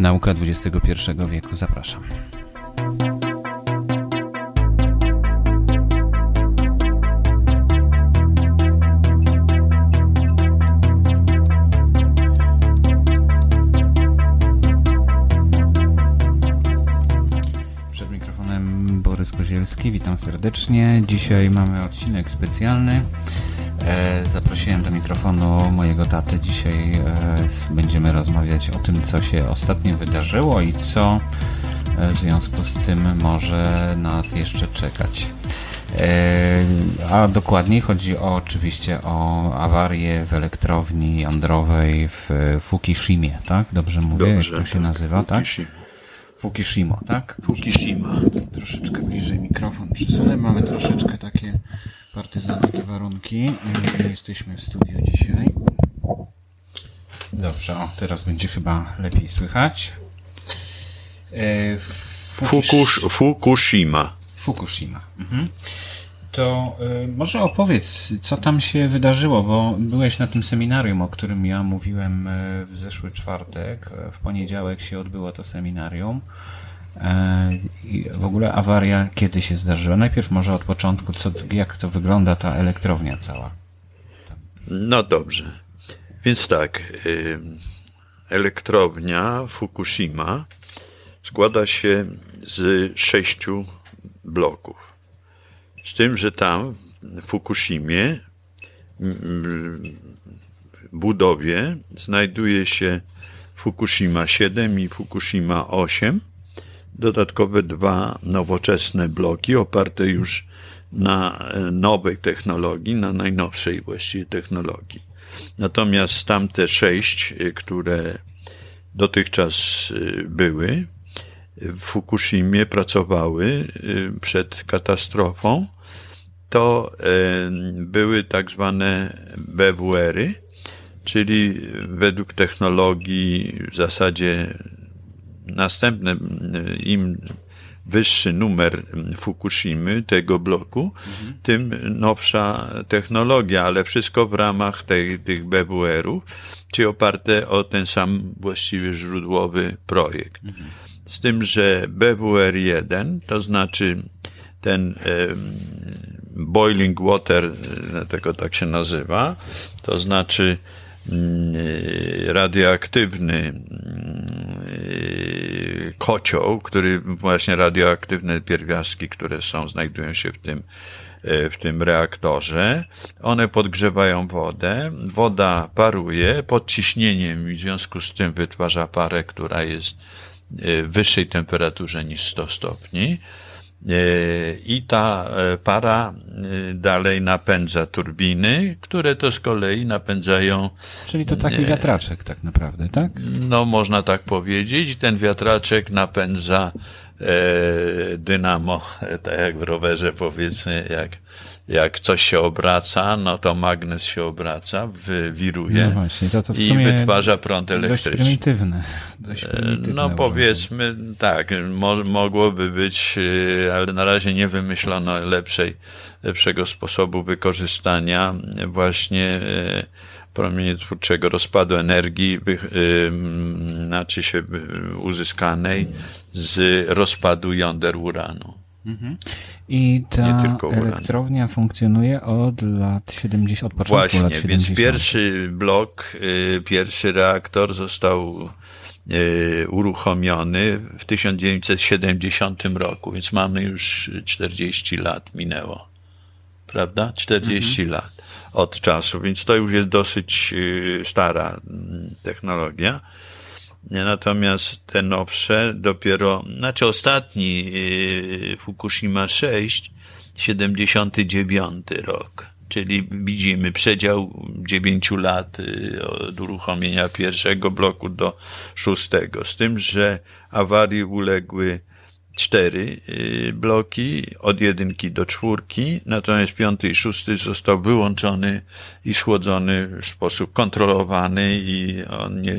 Nauka XXI wieku. Zapraszam. Przed mikrofonem Borys Kozielski, witam serdecznie. Dzisiaj mamy odcinek specjalny. E, zaprosiłem do mikrofonu mojego tatę. Dzisiaj e, będziemy rozmawiać o tym, co się ostatnio wydarzyło i co e, w związku z tym może nas jeszcze czekać. A dokładniej chodzi o, oczywiście o awarię w elektrowni jądrowej w Fukushimie, tak? Dobrze mówię, Dobrze, jak to się tak, nazywa, tak? Fukushima, tak? Fukushima. Troszeczkę bliżej mikrofon przesunę. Mamy troszeczkę takie partyzanckie warunki. Jesteśmy w studiu dzisiaj. Dobrze, o, teraz będzie chyba lepiej słychać. E, Fukush... Fukushima. Fukushima. Mhm. To y, może opowiedz, co tam się wydarzyło, bo byłeś na tym seminarium, o którym ja mówiłem y, w zeszły czwartek. W poniedziałek się odbyło to seminarium. I w ogóle awaria kiedy się zdarzyła? Najpierw może od początku, co, jak to wygląda ta elektrownia cała? No dobrze. Więc tak, elektrownia Fukushima składa się z sześciu bloków. Z tym, że tam w Fukushimie w budowie znajduje się Fukushima 7 i Fukushima 8 dodatkowe dwa nowoczesne bloki oparte już na e, nowej technologii, na najnowszej właściwie technologii. Natomiast tamte sześć, e, które dotychczas e, były, w Fukushimie pracowały przed katastrofą, to były tak zwane BWR-y, czyli według technologii w zasadzie następny, im wyższy numer Fukushimy, tego bloku, mhm. tym nowsza technologia, ale wszystko w ramach tej, tych BWR-ów, czyli oparte o ten sam właściwie źródłowy projekt. Mhm. Z tym, że BWR-1, to znaczy ten e, boiling water, tego tak się nazywa, to znaczy mm, radioaktywny kocioł, który właśnie radioaktywne pierwiastki, które są, znajdują się w tym, e, w tym reaktorze. One podgrzewają wodę, woda paruje pod ciśnieniem i w związku z tym wytwarza parę, która jest w wyższej temperaturze niż 100 stopni. E, I ta para dalej napędza turbiny, które to z kolei napędzają. Czyli to taki wiatraczek tak naprawdę, tak? No, można tak powiedzieć. Ten wiatraczek napędza e, dynamo, tak jak w rowerze powiedzmy, jak, jak coś się obraca, no to magnes się obraca, wiruje no właśnie, to to i wytwarza prąd elektryczny. Dość prymitywne. Dość prymitywne no powiedzmy, tak, mo mogłoby być, e, ale na razie nie wymyślono lepszej lepszego sposobu wykorzystania właśnie e, promieniotwórczego rozpadu energii, e, znaczy się uzyskanej z rozpadu jąder uranu. Mhm. I ta elektrownia funkcjonuje od lat 70, od początku Właśnie, lat 70. więc pierwszy blok, e, pierwszy reaktor został uruchomiony w 1970 roku, więc mamy już 40 lat minęło prawda? 40 mhm. lat od czasu, więc to już jest dosyć y, stara mm, technologia. Natomiast te nowsze dopiero, znaczy ostatni y, Fukushima 6, 79 rok, czyli widzimy przedział 9 lat y, od uruchomienia pierwszego bloku do szóstego, z tym, że awarii uległy cztery y, bloki, od jedynki do czwórki, natomiast piąty i szósty został wyłączony i schłodzony w sposób kontrolowany i on nie,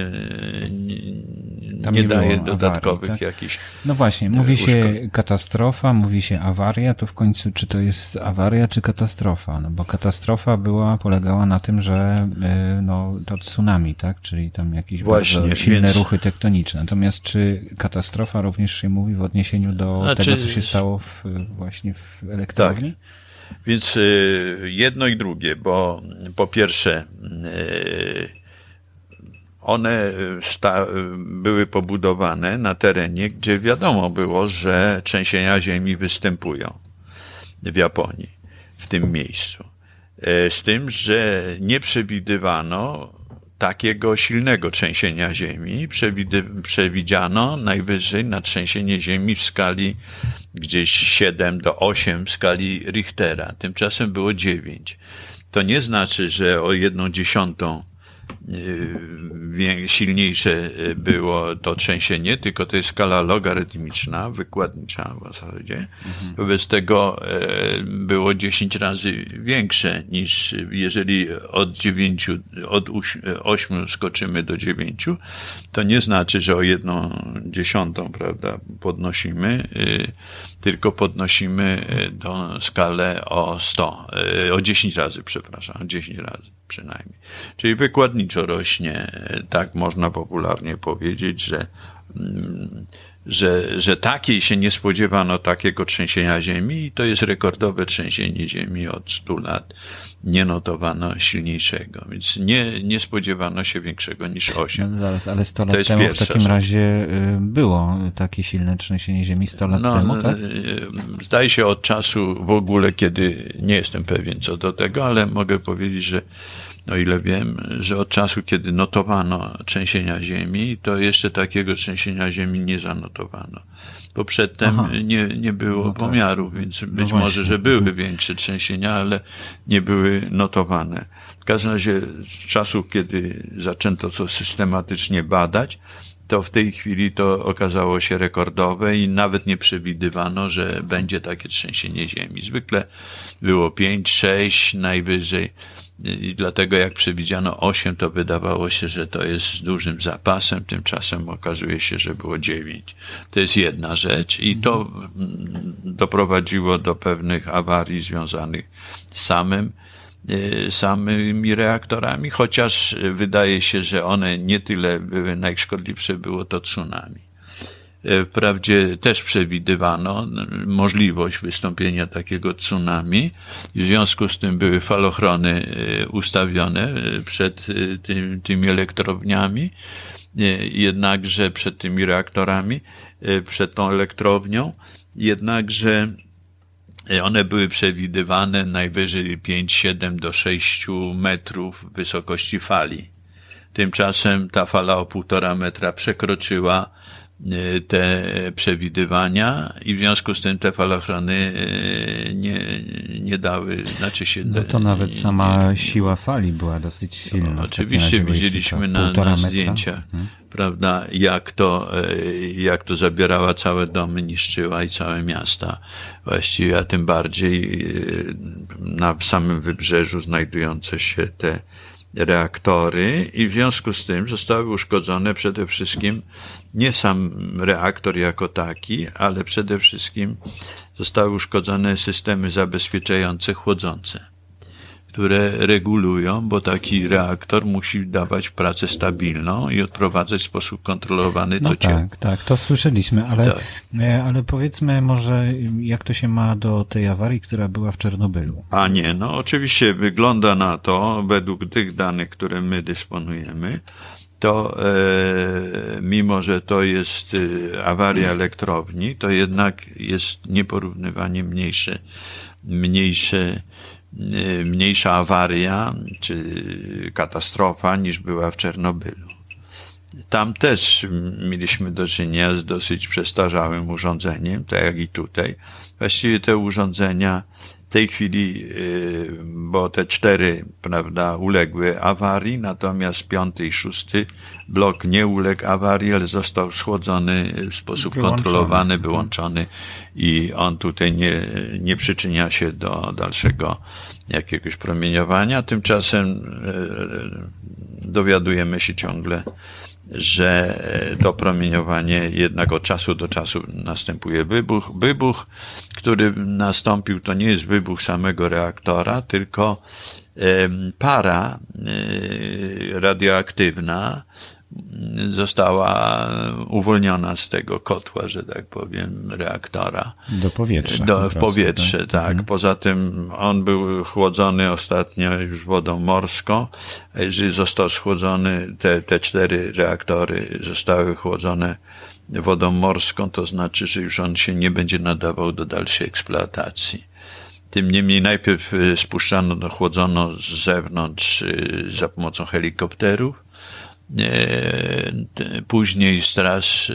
nie, nie, daje dodatkowych awarii, tak? jakichś. No właśnie, mówi się katastrofa, mówi się awaria, to w końcu czy to jest awaria, czy katastrofa? No bo katastrofa była, polegała na tym, że y, no, to tsunami, tak? Czyli tam jakieś właśnie, bardzo silne więc... ruchy tektoniczne. Natomiast czy katastrofa również się mówi w odniesieniu do znaczy, tego, co się stało w, właśnie w elektrowni? Tak. Więc y, jedno i drugie, bo po pierwsze, y, one sta, były pobudowane na terenie, gdzie wiadomo było, że trzęsienia ziemi występują w Japonii, w tym miejscu. Y, z tym, że nie przewidywano takiego silnego trzęsienia ziemi przewidziano najwyżej na trzęsienie ziemi w skali gdzieś 7 do 8 w skali Richtera. Tymczasem było 9. To nie znaczy, że o jedną dziesiątą silniejsze y, było to trzęsienie, tylko to jest skala logarytmiczna, wykładnicza w zasadzie. Mhm. Wobec tego y, było 10 razy większe niż jeżeli od 9, od 8 skoczymy do 9, to nie znaczy, że o jedną dziesiątą, prawda, podnosimy, tylko podnosimy tą skalę o 100, o 10 razy, przepraszam, o 10 razy przynajmniej. Czyli wykładniczo rośnie, tak można popularnie powiedzieć, że, mm, że, że takiej się nie spodziewano takiego trzęsienia ziemi i to jest rekordowe trzęsienie ziemi od 100 lat. Nie notowano silniejszego, więc nie, nie spodziewano się większego niż 8. No zaraz, ale 100 lat temu w takim rzecz. razie y, było takie silne trzęsienie ziemi 100 lat no, temu, tak? Y, zdaje się od czasu w ogóle, kiedy nie jestem pewien co do tego, ale mogę powiedzieć, że o ile wiem, że od czasu, kiedy notowano trzęsienia ziemi, to jeszcze takiego trzęsienia ziemi nie zanotowano. Bo przedtem Aha. nie, nie było no tak. pomiarów, więc no być no może, że były większe trzęsienia, ale nie były notowane. W każdym razie z czasu, kiedy zaczęto to systematycznie badać, to w tej chwili to okazało się rekordowe i nawet nie przewidywano, że będzie takie trzęsienie ziemi. Zwykle było 5, 6, najwyżej i dlatego jak przewidziano 8, to wydawało się, że to jest z dużym zapasem, tymczasem okazuje się, że było 9. To jest jedna rzecz i to doprowadziło do pewnych awarii związanych z samym, e, samymi reaktorami, chociaż wydaje się, że one nie tyle były najszkodliwsze, było to tsunami. E, wprawdzie też przewidywano możliwość wystąpienia takiego tsunami. W związku z tym były falochrony e, ustawione e, przed tym, tymi elektrowniami, jednakże przed tymi reaktorami, przed tą elektrownią, jednakże one były przewidywane najwyżej 5, 7 do 6 metrów wysokości fali. Tymczasem ta fala o półtora metra przekroczyła te przewidywania i w związku z tym te falochrony y, nie, nie dały, znaczy się... No to nawet sama nie, siła fali była dosyć silna. No, oczywiście widzieliśmy na, na zdjęciach, hmm? prawda, jak to, y, jak to zabierała całe domy, niszczyła i całe miasta właściwie, a tym bardziej na samym wybrzeżu znajdujące się te reaktory i w związku z tym zostały uszkodzone przede wszystkim nie sam reaktor jako taki, ale przede wszystkim zostały uszkodzone systemy zabezpieczające chłodzące, które regulują, bo taki reaktor musi dawać pracę stabilną i odprowadzać w sposób kontrolowany no do ciepła. Tak, tak, to słyszeliśmy, ale, tak. E, ale powiedzmy może, jak to się ma do tej awarii, która była w Czernobylu? A nie, no oczywiście wygląda na to, według tych danych, które my dysponujemy, to e, mimo, że to jest e, awaria elektrowni, to jednak jest nieporównywanie mniejsze, mniejsze, mniejsza awaria czy katastrofa niż była w Czernobylu. Tam też mieliśmy do czynienia z dosyć przestarzałym urządzeniem, tak jak i tutaj. Właściwie te urządzenia tej chwili, bo te cztery, prawda, uległy awarii, natomiast piąty i szósty blok nie uległ awarii, ale został schłodzony w sposób wyłączony. kontrolowany, wyłączony i on tutaj nie, nie przyczynia się do dalszego jakiegoś promieniowania. Tymczasem dowiadujemy się ciągle, że to promieniowanie jednak od czasu do czasu następuje wybuch. Wybuch, który nastąpił, to nie jest wybuch samego reaktora, tylko para e, radioaktywna została uwolniona z tego kotła, że tak powiem, reaktora. Do powietrza. Do, w powietrze, tak. tak. Mhm. Poza tym on był chłodzony ostatnio już wodą morską. Jeżeli został schłodzony, te, te cztery reaktory zostały chłodzone wodą morską, to znaczy, że już on się nie będzie nadawał do dalszej eksploatacji. Tym niemniej najpierw e, spuszczano, chłodzono z zewnątrz e, za pomocą helikopterów, później straż e,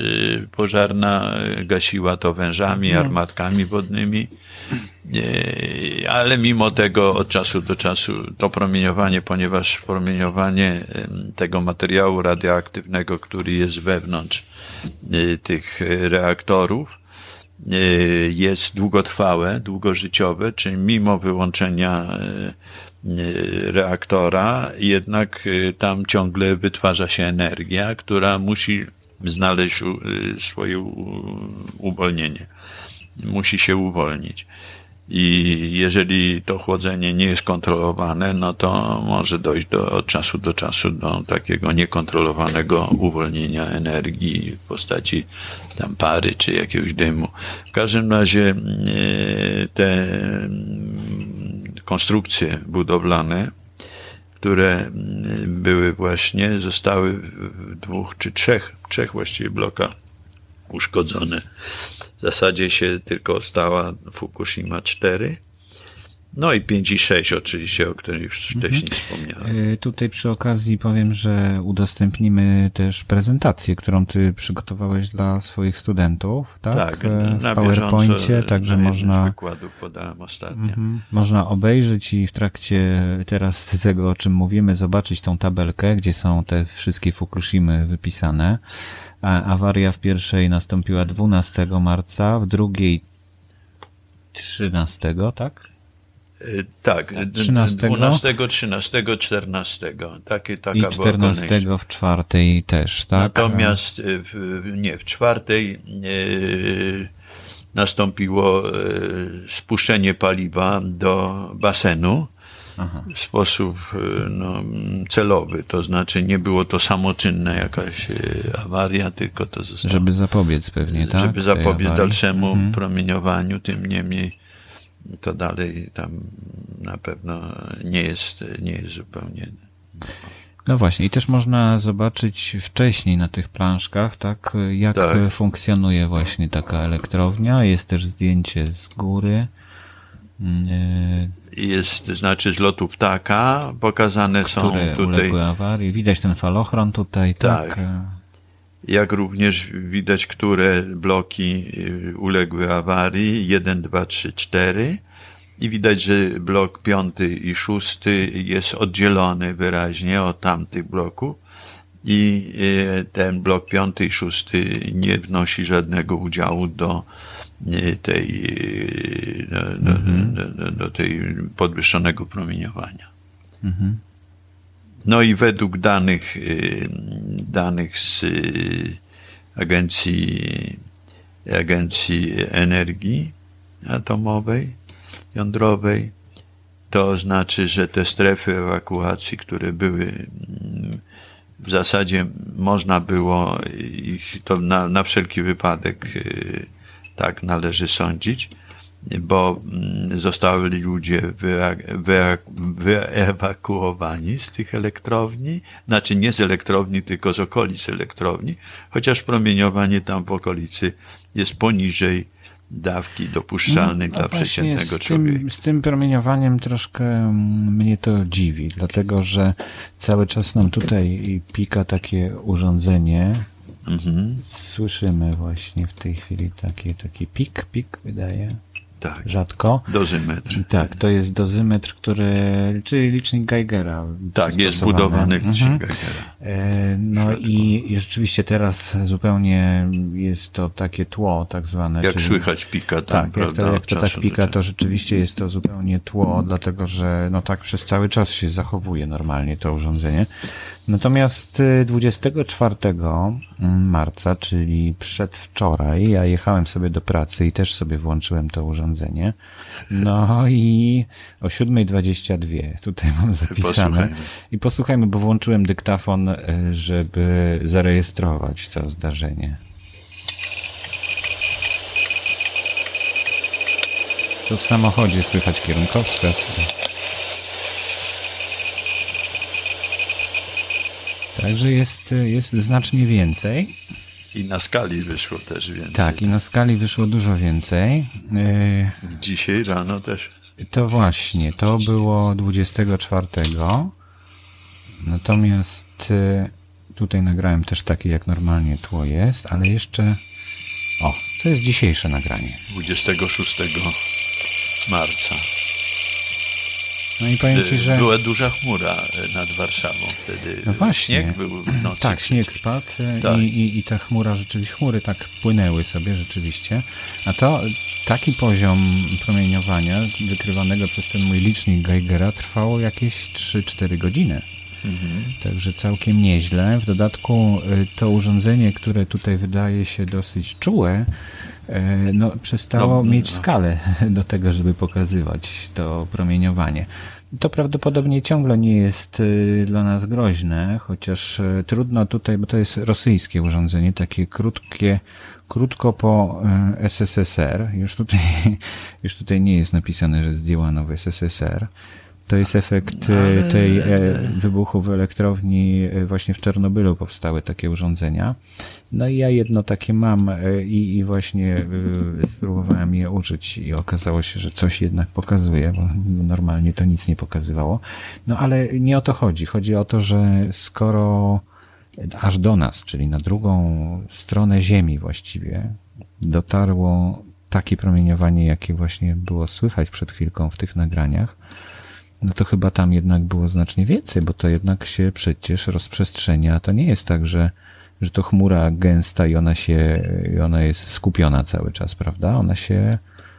pożarna gasiła to wężami, no. armatkami wodnymi, e, ale mimo tego od czasu do czasu to promieniowanie, ponieważ promieniowanie tego materiału radioaktywnego, który jest wewnątrz tych reaktorów, jest długotrwałe, długożyciowe, czyli mimo wyłączenia Y, reaktora, jednak y, tam ciągle wytwarza się energia, która musi znaleźć y, swoje uwolnienie. Musi się uwolnić. I jeżeli to chłodzenie nie jest kontrolowane, no to może dojść do, od czasu do czasu do takiego niekontrolowanego uwolnienia energii w postaci tam pary czy jakiegoś dymu. W każdym razie te konstrukcje budowlane, które mm, były właśnie, zostały w dwóch czy trzech, trzech właściwie blokach uszkodzone. W zasadzie się tylko stała Fukushima 4, no i 5 i 6 oczywiście, o których już mhm. wcześniej wspomniałem. E, tutaj przy okazji powiem, że udostępnimy też prezentację, którą ty przygotowałeś dla swoich studentów, tak? Tak, e, na PowerPoincie, także na można... wykładów podałem ostatnio. Mhm. Można obejrzeć i w trakcie teraz tego, o czym mówimy, zobaczyć tą tabelkę, gdzie są te wszystkie Fukushimy wypisane. Awaria w pierwszej nastąpiła 12 marca, w drugiej 13, tak? Y, tak, 13, 12, 13, 14. Takie, taka I 14 była w czwartej też, tak? Natomiast y, w, nie, w czwartej e, nastąpiło spuszczenie paliwa do basenu Aha. w sposób no, celowy. To znaczy nie było to samoczynne jakaś awaria, tylko to zostało... Żeby zapobiec pewnie, tak? Żeby zapobiec dalszemu mhm. promieniowaniu, tym niemniej to dalej tam na pewno nie jest, nie jest zupełnie. No właśnie, i też można zobaczyć wcześniej na tych planszkach, tak, jak tak. funkcjonuje właśnie taka elektrownia. Jest też zdjęcie z góry. Jest, znaczy z lotu ptaka, pokazane są tutaj. uległy awarii. Widać ten falochron tutaj, tak. tak jak również widać, które bloki y, uległy awarii, 1, 2, 3, 4 i widać, że blok piąty i szósty jest oddzielony wyraźnie od tamtych bloków i y, ten blok piąty i szósty nie wnosi żadnego udziału do y, tej, do, mhm. do, do, do tej podwyższonego promieniowania. Mhm. No i według danych, y, danych z y, Agencji, Agencji Energii Atomowej, Jądrowej, to znaczy, że te strefy ewakuacji, które były mm, w zasadzie można było ich to na, na wszelki wypadek y, tak należy sądzić, bo mm, zostały ludzie wyewakuowani z tych elektrowni, znaczy nie z elektrowni, tylko z okolic elektrowni, chociaż promieniowanie tam w okolicy jest poniżej dawki dopuszczalnej no, dla przeciętnego z człowieka. Tym, z tym promieniowaniem troszkę mm, mnie to dziwi, dlatego że cały czas nam tutaj pika takie urządzenie. Mhm. Słyszymy właśnie w tej chwili taki, taki pik, pik wydaje. Tak. rzadko. Dozymetr. Tak, to jest dozymetr, który, czyli licznik Geigera. Tak, jest budowany licznik Mhm. Geigera. E, No i, i rzeczywiście teraz zupełnie jest to takie tło tak zwane. Jak czyli- słychać pika tam, Tak, jak prawda? to, jak to tak pika, to rzeczywiście jest to zupełnie tło, dlatego że no tak przez cały czas się zachowuje normalnie to urządzenie. Natomiast y, 24 marca, czyli przedwczoraj, ja jechałem sobie do pracy i też sobie włączyłem to urządzenie. No i o 7.22 tutaj mam zapisane. Posłuchajmy. I posłuchajmy, bo włączyłem dyktafon, y, żeby zarejestrować to zdarzenie. To w samochodzie słychać kierunkowskaz. Także jest, jest znacznie więcej. I na skali wyszło też więcej. Tak, i na skali wyszło dużo więcej. Yy, Dzisiaj rano też. To właśnie, to było 24. Natomiast yy, tutaj nagrałem też takie, jak normalnie tło jest, ale jeszcze. O, to jest dzisiejsze nagranie. 26 marca. No i powiem Ci, że. Była duża chmura e, nad Warszawą wtedy. No właśnie. Śnieg był w nocy. Tak, śnieg spadł e, Tak. i, i, i ta chmura rzeczywiście, chmury tak płynęły sobie rzeczywiście. A to taki poziom promieniowania wykrywanego przez ten mój licznik Geigera trwało jakieś 3-4 godziny. Także całkiem nieźle. W dodatku y, to urządzenie, które tutaj wydaje się dosyć czułe, no, przestało No, mieć no. skalę do tego, żeby pokazywać to promieniowanie. To prawdopodobnie ciągle nie jest y, dla nas groźne, chociaż y, trudno tutaj, bo to jest rosyjskie urządzenie, takie krótkie, krótko po y, SSSR. Już tutaj, już tutaj nie jest napisane, że zdjęłano w SSSR. To jest efekt e, tej e, wybuchu w elektrowni e, właśnie w Czernobylu powstały takie urządzenia. No i ja jedno takie mam i, i właśnie spróbowałem je użyć i okazało się, że coś jednak pokazuje, bo normalnie to nic nie pokazywało. No ale nie o to chodzi. Chodzi o to, że skoro aż do nas, czyli na drugą stronę Ziemi właściwie, dotarło takie promieniowanie, jakie właśnie było słychać przed chwilką w tych nagraniach, no to chyba tam jednak było znacznie więcej, bo to jednak się przecież rozprzestrzenia. To nie jest tak, że, że to chmura gęsta i ona się, i ona jest skupiona cały czas, prawda? Ona się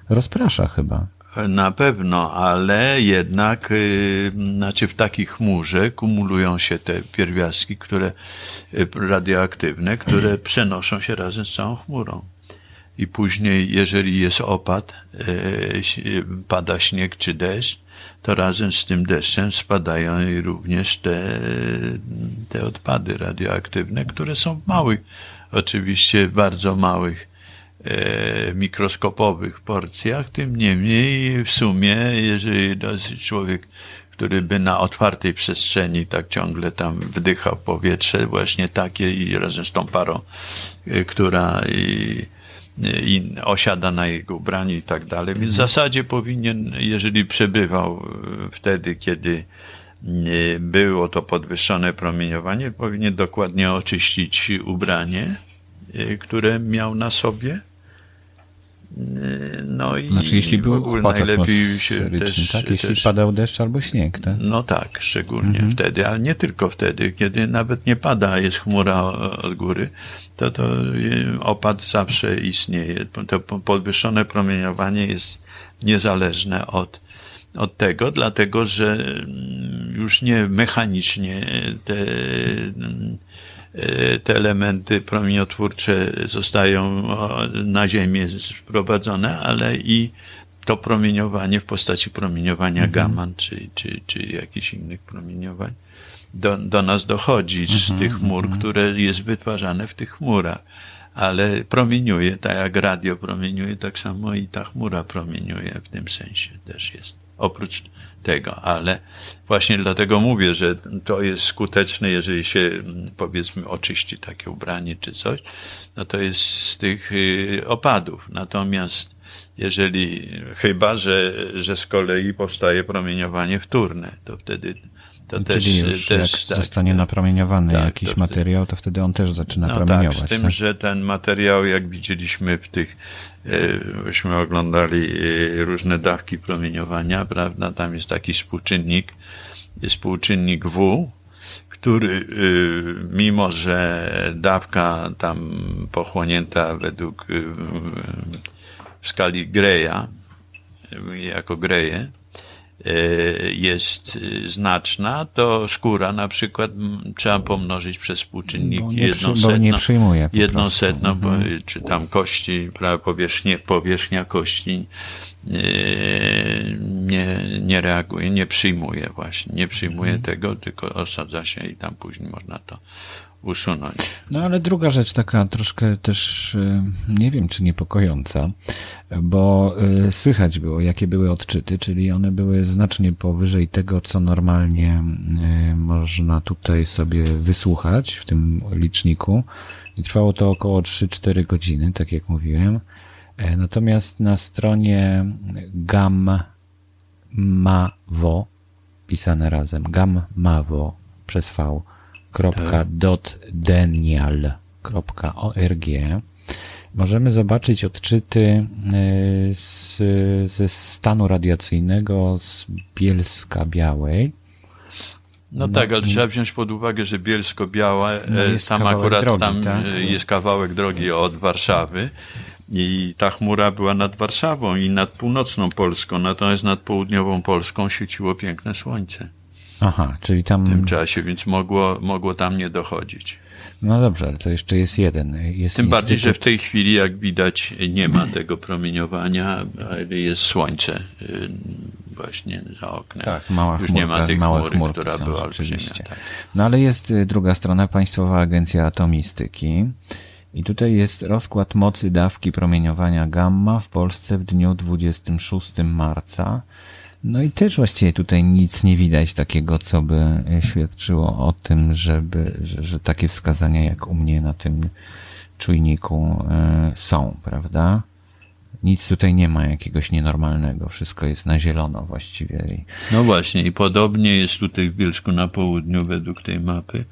rozprasza chyba. Na pewno, ale jednak, y, znaczy w takiej chmurze kumulują się te pierwiastki, które y, radioaktywne, które przenoszą się razem z całą chmurą. I później, jeżeli jest opad, y, pada śnieg czy deszcz, to razem z tym deszczem spadają również te, te odpady radioaktywne, które są w małych, oczywiście bardzo małych e, mikroskopowych porcjach, tym niemniej w sumie, jeżeli człowiek, który by na otwartej przestrzeni tak ciągle tam wdychał powietrze, właśnie takie i razem z tą parą, e, która i, i osiada na jego ubraniu i tak dalej. Więc w zasadzie powinien, jeżeli przebywał e, wtedy, kiedy e, było to podwyższone promieniowanie, powinien dokładnie oczyścić ubranie, e, które miał na sobie. No i Znaczy, jeśli w był ogóle najlepiej się też, tak? Jeśli też padał deszcz albo śnieg, tak? no tak, szczególnie wtedy, ale nie tylko wtedy, kiedy nawet nie pada, jest chmura od góry, to to y, opad zawsze istnieje. To po- podwyższone promieniowanie jest niezależne od, od tego, dlatego że mm, już nie mechanicznie te, mm, te elementy promieniotwórcze zostają na Ziemię sprowadzone, ale i to promieniowanie w postaci promieniowania gamma czy, czy, czy jakichś innych promieniowań do, do nas dochodzi z tych chmur, które jest wytwarzane w tych chmurach. Ale promieniuje, tak jak radio promieniuje, tak samo i ta chmura promieniuje w tym sensie też jest. Oprócz tego, ale właśnie dlatego mówię, że to jest skuteczne, jeżeli się mm, powiedzmy oczyści takie ubranie czy coś, no to jest z tych y, opadów. Natomiast jeżeli, chyba, że, że z kolei powstaje promieniowanie wtórne, to wtedy To Czyli też, już też, jak tak, zostanie tak, napromieniowany tak, jakiś to materiał, to wtedy on też zaczyna no promieniować. Tak, z tym, tak? że ten materiał, jak widzieliśmy w tych, myśmy e, oglądali e, różne dawki promieniowania, prawda, tam jest taki współczynnik, współczynnik W, który, e, mimo że dawka tam pochłonięta według w skali Greya, jako Greje, E, jest e, znaczna, to skóra na przykład trzeba pomnożyć przez współczynnik bo nie, bo nie przyjmuje. Jedną setną, mhm. czy tam kości, powierzchnia, powierzchnia kości e, nie, nie reaguje, nie przyjmuje właśnie, nie przyjmuje mhm. tego, tylko osadza się i tam później można to usunąć. No ale druga rzecz taka troszkę też, e, nie wiem czy niepokojąca, bo e, słychać było, jakie były odczyty, czyli one były znacznie powyżej tego, co normalnie e, można tutaj sobie wysłuchać w tym liczniku. I trwało to około 3-4 godziny, tak jak mówiłem. Natomiast na stronie gammavo, pisane razem, gammavo przez V, www.denial.org możemy zobaczyć odczyty e, z, ze stanu radiacyjnego z Bielska Białej. No, no tak, ale trzeba wziąć pod uwagę, że Bielsko-Biała, no e, tam akurat drogi, tam tak? E, jest kawałek drogi od Warszawy i ta chmura była nad Warszawą i nad północną Polską, natomiast nad południową Polską świeciło piękne słońce. Aha, czyli tam... W tym czasie, więc mogło, mogło tam nie dochodzić. No dobrze, ale to jeszcze jest jeden. Jest Tym instytut... bardziej, że w tej chwili, jak widać, nie ma tego promieniowania, ale jest słońce y, właśnie za oknem. Tak, mała Już chmurka, nie ma tej chmury, która była olbrzymia. Tak. No ale jest y, druga strona, Państwowa Agencja Atomistyki. I tutaj jest rozkład mocy dawki promieniowania gamma w Polsce w dniu 26 marca no i też właściwie tutaj nic nie widać takiego, co by świadczyło o tym, żeby, że, że takie wskazania jak u mnie na tym czujniku y, są, prawda? Nic tutaj nie ma jakiegoś nienormalnego, wszystko jest na zielono właściwie. No właśnie i podobnie jest tutaj w Bielsku na południu według tej mapy,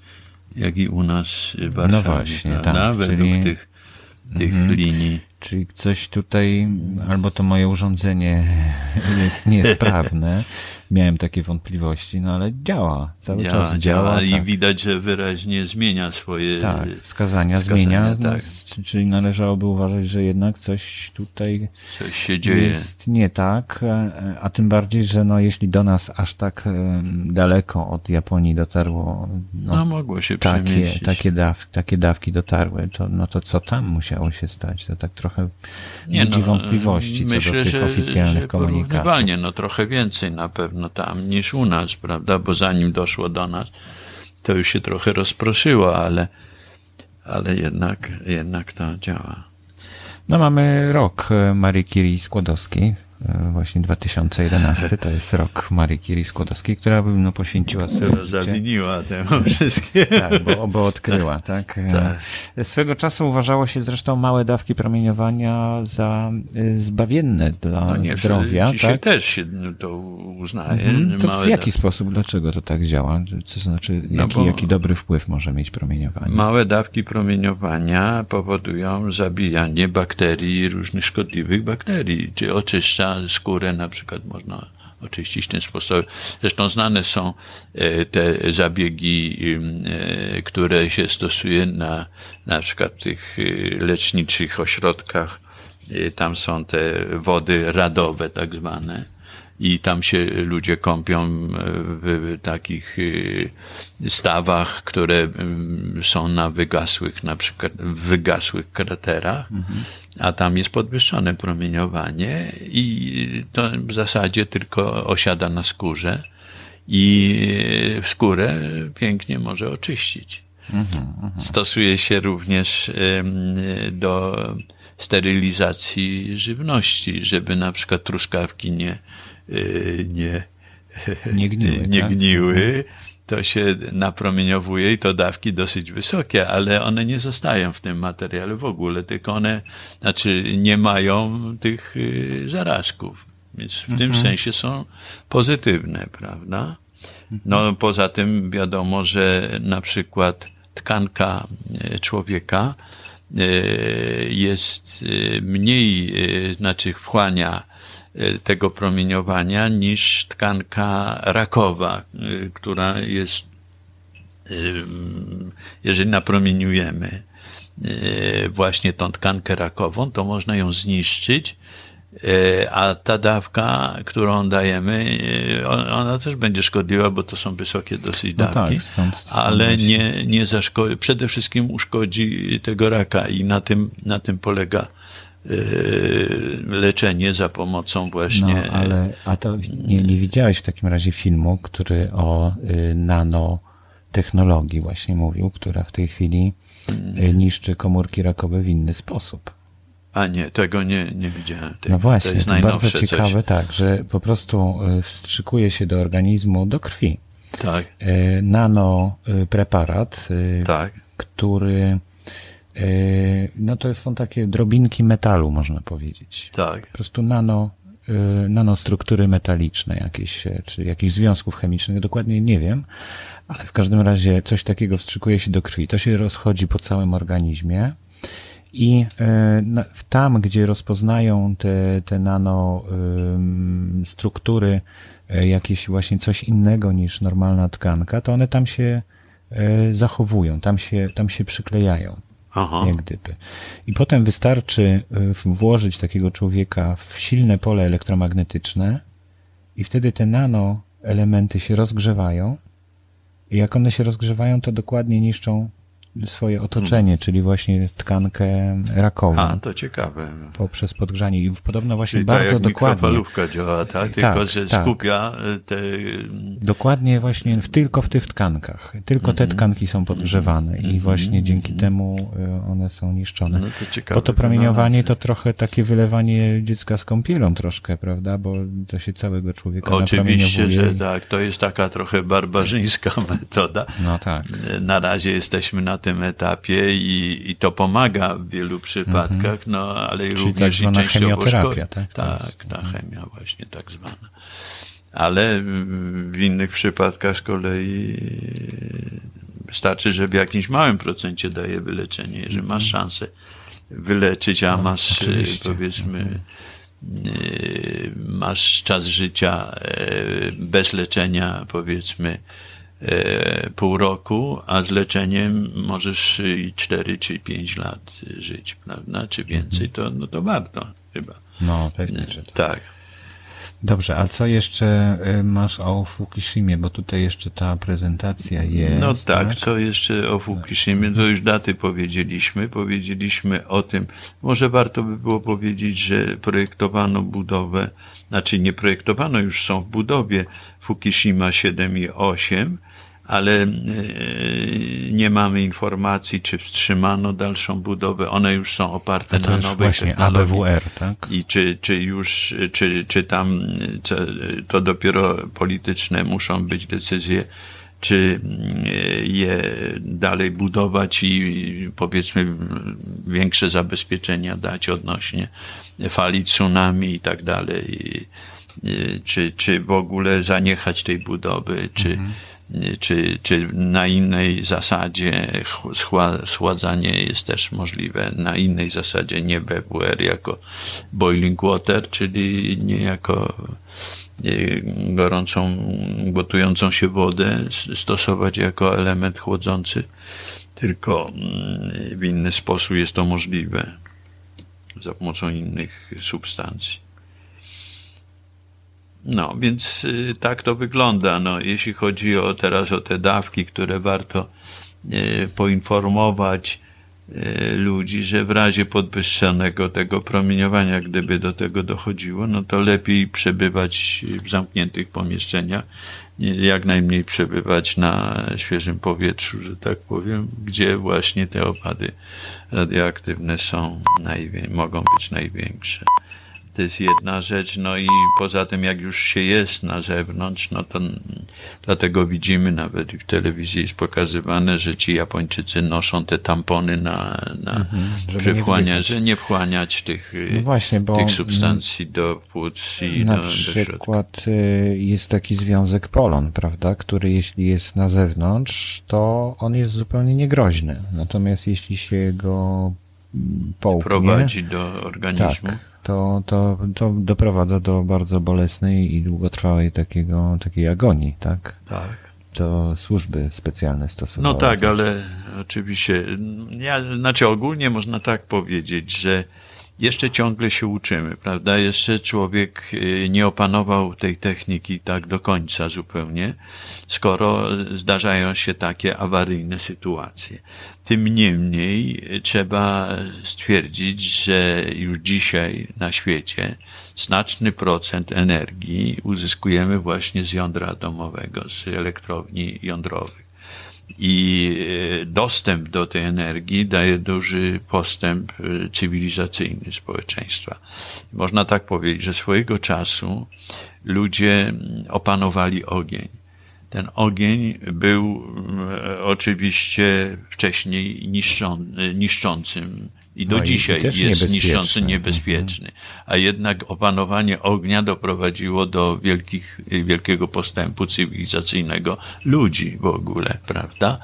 jak i u nas w Warszawie, no właśnie? Tak, według czyli... tych, tych mhm. linii. Czyli coś tutaj, albo to moje urządzenie jest niesprawne. Miałem takie wątpliwości, no ale działa. Cały działa, czas działa. działa I tak. widać, że wyraźnie zmienia swoje tak, wskazania. wskazania zmienia, tak. no, czyli należałoby uważać, że jednak coś tutaj coś się dzieje. jest nie tak, a tym bardziej, że no, jeśli do nas aż tak daleko od Japonii dotarło no, no mogło się takie, takie, daw, takie dawki dotarły, to, no to co tam musiało się stać? To tak trochę trochę nie, budzi no, wątpliwości myślę, co do tych że, oficjalnych że komunikatów. no trochę więcej na pewno tam niż u nas, prawda, bo zanim doszło do nas, to już się trochę rozproszyło, ale, ale jednak, jednak to działa. No mamy rok Marii Curie Skłodowskiej, E, właśnie 2011, to jest rok Marii Curie Skłodowskiej, która no, poświęciła swoje zawiniła temu wszystkie. Tak, bo, bo odkryła, tak? tak? tak. Swego czasu uważało się zresztą małe dawki promieniowania za e, zbawienne dla no nie, zdrowia. Dzisiaj tak? też się to uznaje. Mhm. To w jaki dawki. sposób, dlaczego to tak działa? Co znaczy, no jaki, jaki dobry wpływ może mieć promieniowanie? Małe dawki promieniowania powodują zabijanie bakterii, różnych szkodliwych bakterii, czy oczyszcza skórę na przykład można oczyścić tym sposobem. Zresztą znane są e, te zabiegi, e, które się stosuje na na przykład tych e, leczniczych ośrodkach. Tam są te wody radowe tak zwane i tam się ludzie kąpią w takich stawach, które są na wygasłych, na przykład wygasłych kraterach. Mhm a tam jest podwyższone promieniowanie i to w zasadzie tylko osiada na skórze i skórę pięknie może oczyścić. Stosuje się również do sterylizacji żywności, żeby na przykład truskawki nie, nie, nie gniły. Nie tak? gniły to się napromieniowuje i to dawki dosyć wysokie, ale one nie zostają w tym materiale w ogóle, tylko one, znaczy nie mają tych y, zarazków. Więc w mhm. tym sensie są pozytywne, prawda? No poza tym wiadomo, że na przykład tkanka e, człowieka jest mniej, znaczy wchłania tego promieniowania niż tkanka rakowa, która jest, jeżeli napromieniujemy właśnie tą tkankę rakową, to można ją zniszczyć a ta dawka, którą dajemy, ona też będzie szkodliwa, bo to są wysokie dosyć dawki, no tak, stąd, stąd ale nie, nie zaszkodzi, przede wszystkim uszkodzi tego raka i na tym, na tym polega leczenie za pomocą właśnie. No, ale a to nie, nie widziałeś w takim razie filmu, który o nanotechnologii właśnie mówił, która w tej chwili niszczy komórki rakowe w inny sposób. A nie, tego nie, nie widziałem. No właśnie, to jest to bardzo ciekawe, coś. tak, że po prostu e, wstrzykuje się do organizmu, do krwi. Tak. Nanopreparat, e, tak. który no to są takie drobinki metalu, można powiedzieć. Tak. Po prostu nano, nanostruktury metaliczne jakieś, czy jakichś związków chemicznych, dokładnie nie wiem, ale w każdym razie coś takiego wstrzykuje się do krwi. To się rozchodzi po całym organizmie i e, tam, gdzie rozpoznają te, te nanostruktury e, jakieś właśnie coś innego niż normalna tkanka, to one tam się e, zachowują, tam się, tam się przyklejają. Aha. Jak gdyby. I potem wystarczy włożyć takiego człowieka w silne pole elektromagnetyczne i wtedy te nanoelementy się rozgrzewają i jak one się rozgrzewają, to dokładnie niszczą swoje otoczenie, hmm. czyli właśnie tkankę rakową. A, to ciekawe. Poprzez podgrzanie. I podobno właśnie czyli bardzo tak jak dokładnie. mikrofalówka działa, tak? Tylko, tak, że tak. skupia e, te... Dokładnie właśnie w, tylko w tych tkankach. Tylko te mhm. tkanki są podgrzewane i mhm. właśnie dzięki mhm. temu e, one są niszczone. No to ciekawe. Bo to promieniowanie to trochę takie wylewanie dziecka z kąpielą troszkę, prawda? Bo to się całego człowieka Oczywiście, że tak. To jest taka trochę barbarzyńska metoda. No tak. Na razie jesteśmy na tym etapie i, i to pomaga w wielu przypadkach, mhm. no ale Czyli również tak i częściowo szkodzi. Tak, tak, ta chemia właśnie tak zwana. Ale w innych przypadkach z kolei wystarczy, że w jakimś małym procencie daje wyleczenie. Jeżeli masz mhm. szansę wyleczyć, a no, masz Oczywiście. powiedzmy mhm. y, masz czas życia y, bez leczenia, powiedzmy, E, pół roku, a z leczeniem możesz i 4 czy 5 lat żyć, prawda? Czy więcej, to, no to warto chyba. No, pewnie, że tak. tak. Dobrze, a co jeszcze e, masz o Fukushimie, bo tutaj jeszcze ta prezentacja jest. No tak, tak? co jeszcze o Fukushimie, to już daty powiedzieliśmy. Powiedzieliśmy o tym, może warto by było powiedzieć, że projektowano budowę, znaczy nie projektowano, już są w budowie Fukushima 7 i 8, ale e, nie mamy informacji, czy wstrzymano dalszą budowę. One już są oparte na nowej technologii. ABWR, tak? I czy, czy już, czy, czy tam to dopiero polityczne muszą być decyzje, czy e, je dalej budować i powiedzmy większe zabezpieczenia dać odnośnie fali tsunami i tak dalej. Czy, czy w ogóle zaniechać tej budowy, czy, mhm czy, czy na innej zasadzie schładzanie jest też możliwe, na innej zasadzie nie BWR jako boiling water, czyli nie jako gorącą, gotującą się wodę stosować jako element chłodzący, tylko mm, w inny sposób jest to możliwe za pomocą innych substancji. No, więc y, tak to wygląda. No, jeśli chodzi o teraz o te dawki, które warto y, poinformować y, ludzi, że w razie podwyższonego tego promieniowania, gdyby do tego dochodziło, no to lepiej przebywać w zamkniętych pomieszczeniach, jak najmniej przebywać na świeżym powietrzu, że tak powiem, gdzie właśnie te opady radioaktywne są, mogą być największe. To jest jedna rzecz, no i poza tym, jak już się jest na zewnątrz, no to dlatego widzimy, nawet w telewizji jest pokazywane, że ci Japończycy noszą te tampony na, na mhm, nie że nie wchłaniać tych, no właśnie, tych substancji do płuc i na do, przykład do y, jest taki związek polon, prawda, który jeśli jest na zewnątrz, to on jest zupełnie niegroźny. Natomiast jeśli się go mm, połknie, prowadzi do organizmu. Tak, to, to, to doprowadza do bardzo bolesnej i długotrwałej takiego, takiej agonii, tak? Tak. To służby specjalne stosowały. No tak, ale oczywiście, ja, znaczy ogólnie można tak powiedzieć, że jeszcze ciągle się uczymy, prawda? Jeszcze człowiek y, nie opanował tej techniki tak do końca zupełnie, skoro zdarzają się takie awaryjne sytuacje. Tym niemniej trzeba stwierdzić, że już dzisiaj na świecie znaczny procent energii uzyskujemy właśnie z jądra atomowego, z elektrowni jądrowych i e, dostęp do tej energii daje duży postęp e, cywilizacyjny społeczeństwa. Można tak powiedzieć, że swojego czasu ludzie opanowali ogień. Ten ogień był e, oczywiście wcześniej niszczą, niszczącym i do no dzisiaj i jest niszczący, niebezpieczny. A jednak opanowanie ognia doprowadziło do wielkich, wielkiego postępu cywilizacyjnego ludzi w ogóle, prawda?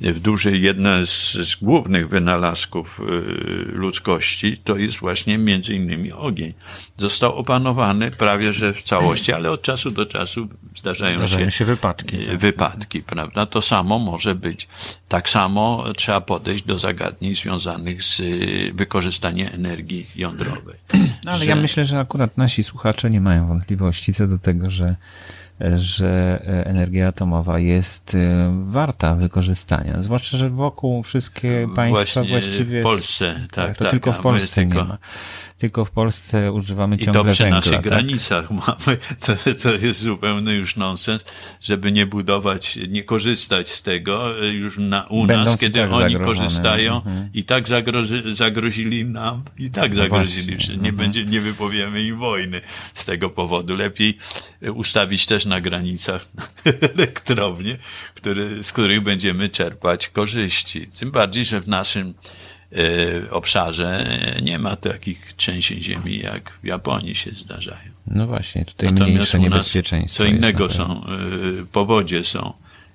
W dużej, jedna z, z głównych wynalazków y, ludzkości to jest właśnie między innymi ogień. Został opanowany prawie że w całości, ale od czasu do czasu zdarzają, zdarzają się, się wypadki. Tak. Wypadki, prawda? To samo może być. Tak samo trzeba podejść do zagadnień związanych z wykorzystanie energii jądrowej. No, ale że... ja myślę, że akurat nasi słuchacze nie mają wątpliwości co do tego, że że energia atomowa jest y, warta wykorzystania. Zwłaszcza, że wokół wszystkie państwa Właśnie właściwie. W Polsce, tak. tak to tak, tylko w Polsce tylko... nie ma tylko w Polsce używamy ciągle I to przy węgla, naszych tak? granicach mamy, to, to jest zupełny już nonsens, żeby nie budować, nie korzystać z tego e, już na, u Będąc nas, kiedy tak oni korzystają mhm. i tak zagrozi, zagrozili nam, i tak no zagrozili, że nie mhm. będzie, nie wypowiemy im wojny z tego powodu. Lepiej e, ustawić też na granicach elektrownie, który, z których będziemy czerpać korzyści. Tym bardziej, że w naszym E, obszarze nie ma takich trzęsień ziemi, jak w Japonii się zdarzają. No właśnie, tutaj Natomiast mniejsze niebezpieczeństwo. Co innego są, e, powodzie są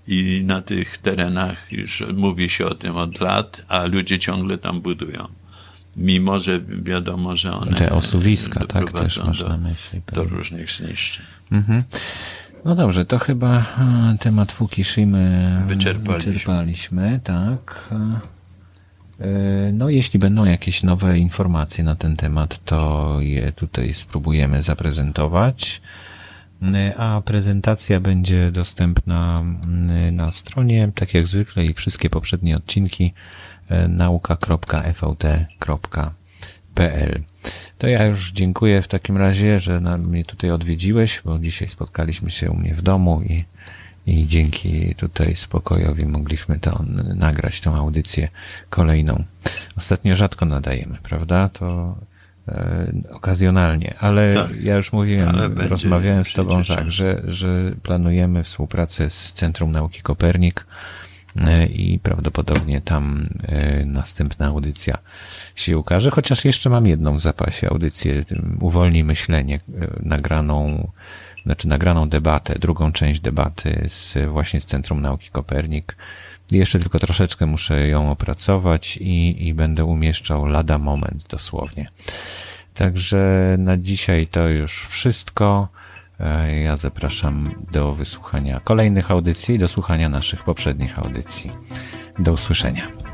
i na tych terenach już mówi się o tym od lat, a ludzie ciągle tam budują. Mimo, że wiadomo, że one Te osuwiska, tak, też można myśli, do różnych zniszczeń. Mhm. No dobrze, to chyba e, temat Fukushimy wyczerpaliśmy. wyczerpaliśmy tak. E, no, jeśli będą jakieś nowe informacje na ten temat, to je tutaj spróbujemy zaprezentować. E, a prezentacja będzie dostępna mm, na stronie, tak jak zwykle, i wszystkie poprzednie odcinki e, To ja już dziękuję w takim razie, że mnie tutaj odwiedziłeś, bo dzisiaj spotkaliśmy się u mnie w domu i i dzięki tutaj spokojowi mogliśmy to nagrać, tą audycję kolejną. Ostatnio rzadko nadajemy, prawda? To e, okazjonalnie, ale tak, ja już mówiłem, rozmawiałem z Tobą tak, że, że planujemy współpracę z Centrum Nauki Kopernik i prawdopodobnie tam e, następna audycja się ukaże, chociaż jeszcze mam jedną w zapasie audycję, uwolni myślenie, e, nagraną znaczy nagraną debatę, drugą część debaty z, właśnie z Centrum Nauki Kopernik. Jeszcze tylko troszeczkę muszę ją opracować i, i będę umieszczał lada moment dosłownie. Także na dzisiaj to już wszystko. E, ja zapraszam do wysłuchania kolejnych audycji do słuchania naszych poprzednich audycji. Do usłyszenia.